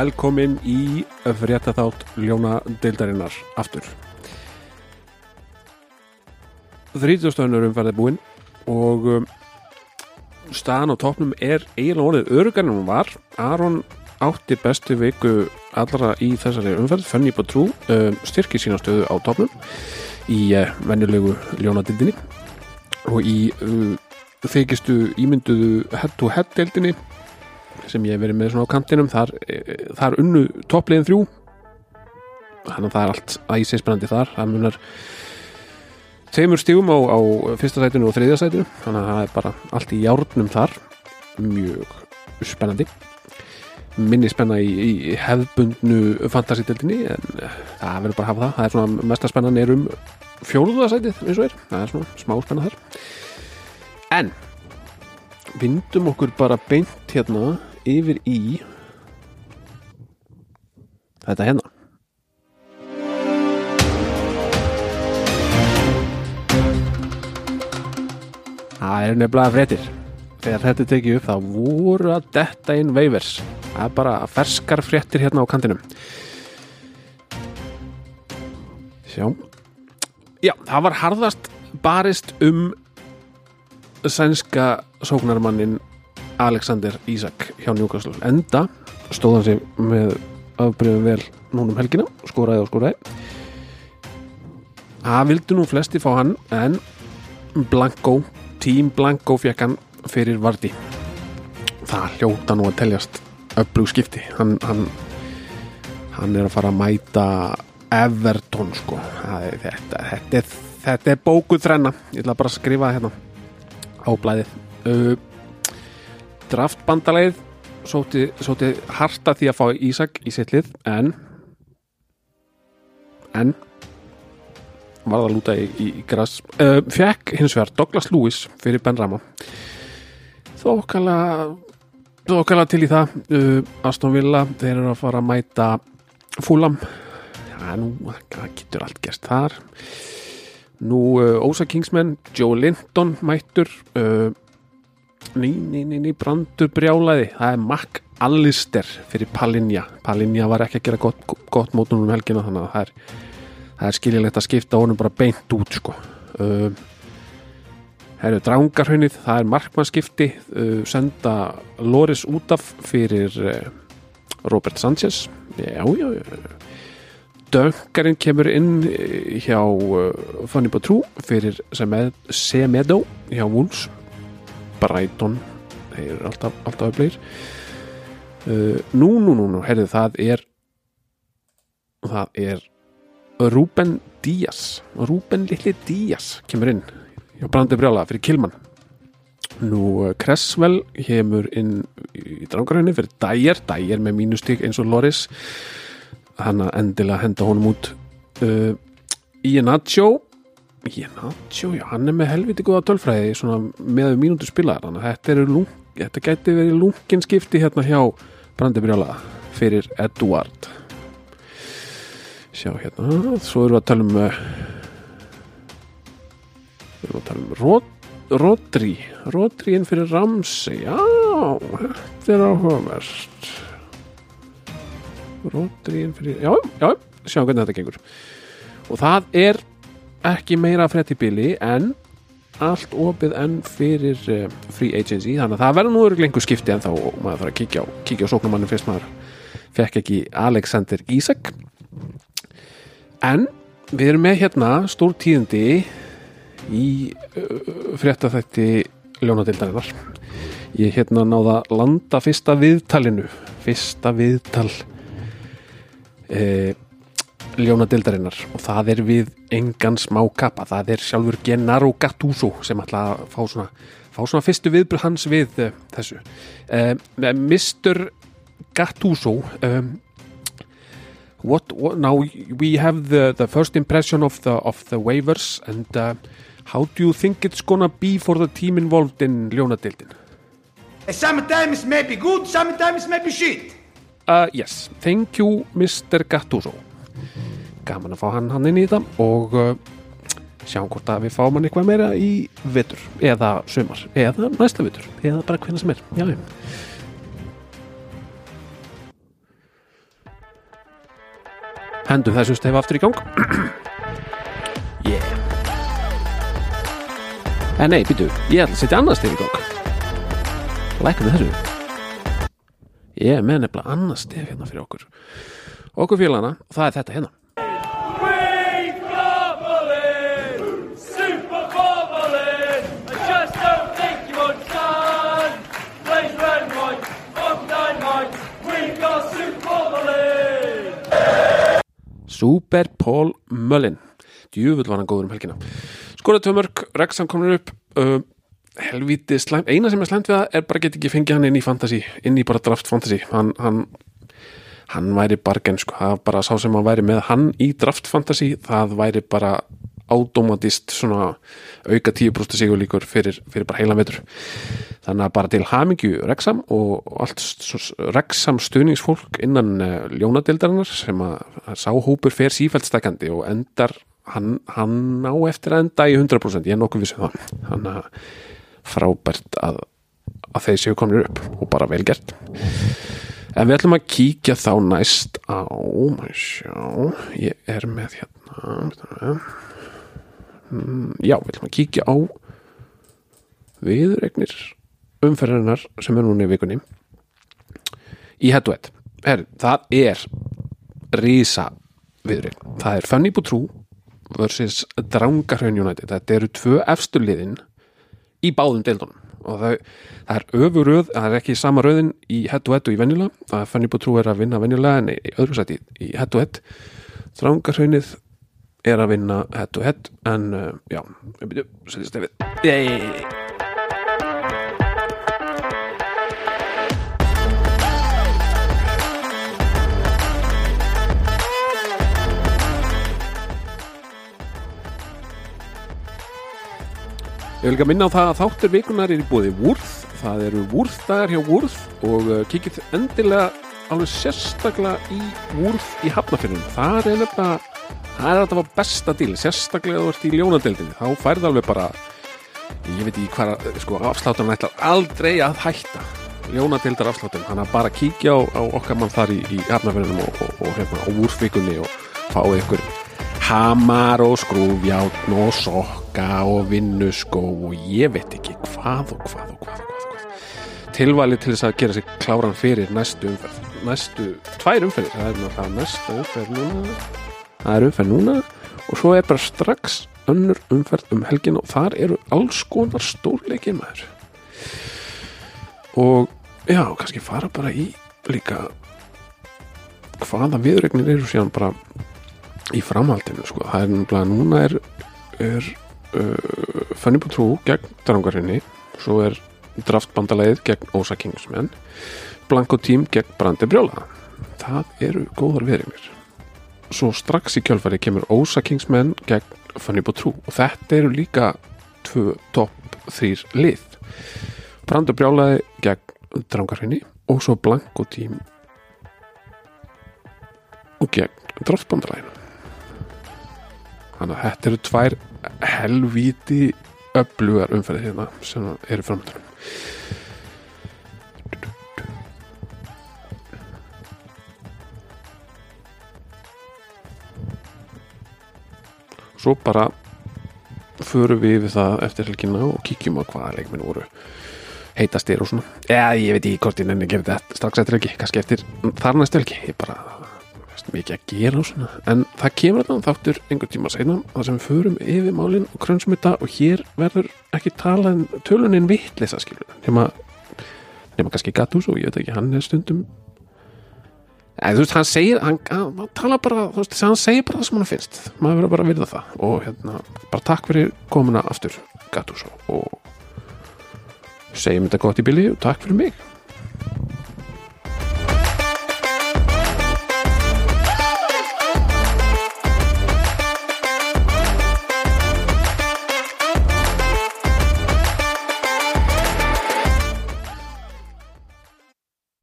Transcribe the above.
velkomin í fréttaþátt Ljóna deildarinnar aftur. Þrítustöðunur umferðið búinn og um, staðan á topnum er eiginlega orðið örugan en hún var. Aron átti bestu viku allra í þessari umferð, Fanny Batrú um, styrki sína stöðu á topnum í uh, venjulegu Ljóna deildinni og í uh, þykistu ímynduðu head-to-head deildinni sem ég hef verið með svona á kantinum þar, eh, þar unnu toppliðin þrjú. Þannig að það er allt æsinsprennandi þar. Það munar tveimur stígum á, á fyrsta sætinu og þriðja sætinu. Þannig að það er bara allt í járnum þar. Mjög spennandi. Minni spenna í, í hefðbundnu fantasíteldinni en eh, það verður bara að hafa það. Það er svona mesta spennan er um fjóruðasætið eins og er, það er svona smá spenna þar. En vindum okkur bara beint hérna yfir í þetta hérna. Það er nefnilega fréttir. Þegar þetta tekið upp þá voru að detta inn veivers það er bara ferskar fréttir hérna á kantinum. Sjá. Já, það var harðast barist um sænska sóknarmannin Alexander Isak hjá Newcastle. Enda stóð hann sig með afbreyðum vel núnum helgina skoraði og skoraði. Það vildu nú flesti fá hann en Blanco, Team Blanco fekk hann fyrir Vardy. Það hljóta nú að teljast öflug skipti. Hann, hann, hann er að fara að mæta Everton sko. Er, þetta, þetta, er, þetta er bókuð þrenna. Ég ætla bara að skrifa það hérna á blæðið draftbandalegið sóti, sóti harta því að fá Ísak í sitt lið en en var það að lúta í, í, í græs uh, fekk hins vegar Douglas Lewis fyrir Ben Rama. Þokkala þokkala til í það uh, Aston Villa, þeir eru að fara að mæta Fulham. Já, nú, það getur allt gerst þar? Nú uh, Ósa Kingsman Joe Linton mættur uh, ný, ný, ný, ný brandur brjálaði, það er Mac Allister fyrir Palinja Palinja var ekki að gera gott, gott mótunum um helgina þannig að það er, það er skiljilegt að skipta honum bara beint út sko. Uh, Það eru drangarhaunnið, það er markmannskipti uh, senda Loris út af fyrir uh, Robert Sanchez. Já, já, já. Döngarinn kemur inn hjá uh, Fanny Batrú fyrir Semedo hjá Wolves Brighton. Þeir eru alltaf, alltaf öflegir uh, nú, nú, nú, nú herrið, það er það er Ruben Díaz. Ruben Lilli Díaz kemur inn hjá Brandi Brjála fyrir Kilman. Nú Cresswell kemur inn í drangarhönni fyrir Dyer, Dyer með mínustík eins og Loris. Hann að endilega henda honum út. Uh, Ian Nacho Nacho, já, hann er með helviti góða tölfræði með mínútur spilaðar þannig að þetta, lung, þetta gæti verið lungin skipti hérna hjá Brandi Brjála fyrir Eduard sjá hérna svo erum við að tala um uh, við erum að tala um Rod, Rodri Rodri inn fyrir Ramsey já, þetta er áhugavert. Rodri inn fyrir já, já, sjá hvernig þetta gengur. Og það er ekki meira frétt í bili en allt opið enn fyrir uh, free agency, þannig að það verður nú lengur skipti en þá maður þarf að kíkja á, kíkja á sóknumannin fyrst maður fekk ekki Alexander Isak. En við erum með hérna stór tíðindi í uh, fréttaþætti ljónadildarinnar ég hérna náða landa fyrsta viðtalinu fyrsta viðtal eh, ljónadildarinnar og það er við engan smá kappa, það er sjálfur Gennaro Gattuso sem ætla að fá svona, fá svona fyrstu viðbröð hans við uh, þessu uh, Mr. Gattuso um, what, what now we have the, the first impression of the, of the waivers and uh, how do you think it's gonna be for the team involved in ljónadildin? Sometimes maybe good, sometimes maybe shit. Uh, yes, thank you Mr. Gattuso gaman að fá hann hann inn í þetta og uh, sjáum hvort að við fáum hann eitthvað meira í vetur eða sömar, eða næsta vetur eða bara hvernig sem er. Já, hendum þessu stef aftur í gang. Yeah. En nei, býtu, ég ætla að setja annað stef í gang. Lækum við þessu. Ég er með nefnilega annað stef hérna fyrir okkur. Okkur félagana, það er þetta hérna Super Paul Mullin. Djúfull var hann góður um helgina. Skorað tvö mörg, Rexham komin upp uh, helvíti slæm eina sem er slæmt við það er bara get ekki fengið hann inn í fantasy inn í bara draft fantasy. Hann, hann, hann væri bargen sko, það var bara sá sem hann væri með. Hann í draft fantasy, það væri bara automatist svona auka 10% sigur líkur fyrir, fyrir bara heilan vetur. Þannig að bara til hamingju Rexham og allt Rexham stuðningsfólk innan uh, ljónadeildarinnar sem að, sáhópur fer sífælt stakandi og endar hann, hann á eftir að enda í 100% ég er nokkuð vissum það. Hann að frábært að, að þeir séu komnir upp og bara vel gert. En við ætlum að kíkja þá næst á maður sjá, ég er með hérna já, við ætlum að kíkja á viðuregnir umferðarinnar sem er núna í vikunni. Í head to head. Er, það er rísa viðuregn, það er Fanny Bútrú versus Drangarhraun United. Þetta eru tvö efstu liðin í báðum deildunum. Og það, það er öfuröð, það er ekki sama röðin í head to head og í venjulega. Það er Fanny Bútrú er að vinna venjulega en í öðru sæti í head to head. Drangarhraunið er að vinna head to head en uh, já, við byrjum, setjast Yey. Ég vil ekki að minna á það að þáttur vikunar er í búði Wurth, það eru Wurth dagar hjá Wurth og uh, kíkið endilega alveg sérstaklega í Wurth í Hafnafjörnum, það er nefnilega það er það var besta díl, sérstaklega þú ert í ljónadeildinni, þá færði alveg bara ég veit ekki hvað sko, afsláttan ætlar aldrei að hætta. Ljónadeildar afsláttan, þannig að bara kíkja á, á okkar mann þar í, í Hafnafjörnum og, og, og hérna á Wurth vikunni og fáið ykkur hamar og skrúfjátn og sokka og vinnuskó og ég veit ekki hvað og hvað og hvað og hvað, og hvað. tilvæli til þess að gera sig kláran fyrir næstu umferð næstu, tvær umferðir. Það er náttúrulega næsta umferð núna það er umferð núna og svo er bara strax önnur umferð um helgin og þar eru alls konar stórleikir maður. Og já, kannski fara bara í líka hvaða viðregnir eru síðan bara í framhaldinu sko. það er nefnilega núna er, er uh, Fanny Bútrú gegn Drangarinni svo er draftbandalegið gegn Ósa Kingsman Blanko Team gegn Brandi Brjóla. Það eru góðar viðregnir svo strax í kjölfari kemur Ósa Kingsman gegn Fanny Bútrú og þetta eru líka tvö topp þrýr lið. Brandi Brjólaði gegn Drangarinni og svo Blanko Team og gegn draftbandaleginu þannig að þetta eru tvær helvíti öflugar umferðið hérna sem eru framöndanum svo bara förum við við það eftir helgina og kíkjum á hvaða leikminn voru heitastir og svona. Eða ég veit ekki hvort ég nenni að gera þetta strax eftir helgi, kannski eftir þar næstu helgi. Ég bara veist, mikið að gera og svona. En það kemur allan þáttur einhvern tíma seinna þar sem förum yfir málin og krönsum þetta og hér verður ekki talað tölunin vitleisa skilur nema, nema kannski Gatús og ég veit ekki, hann er stundum eða þú veist, hann segir hann, hann tala bara, þú veist, hann segir bara það sem hann finnst. Maður verður bara að virða það. Og hérna, bara takk fyrir komuna aftur Gatús og segjum þetta gott í bili og takk fyrir mig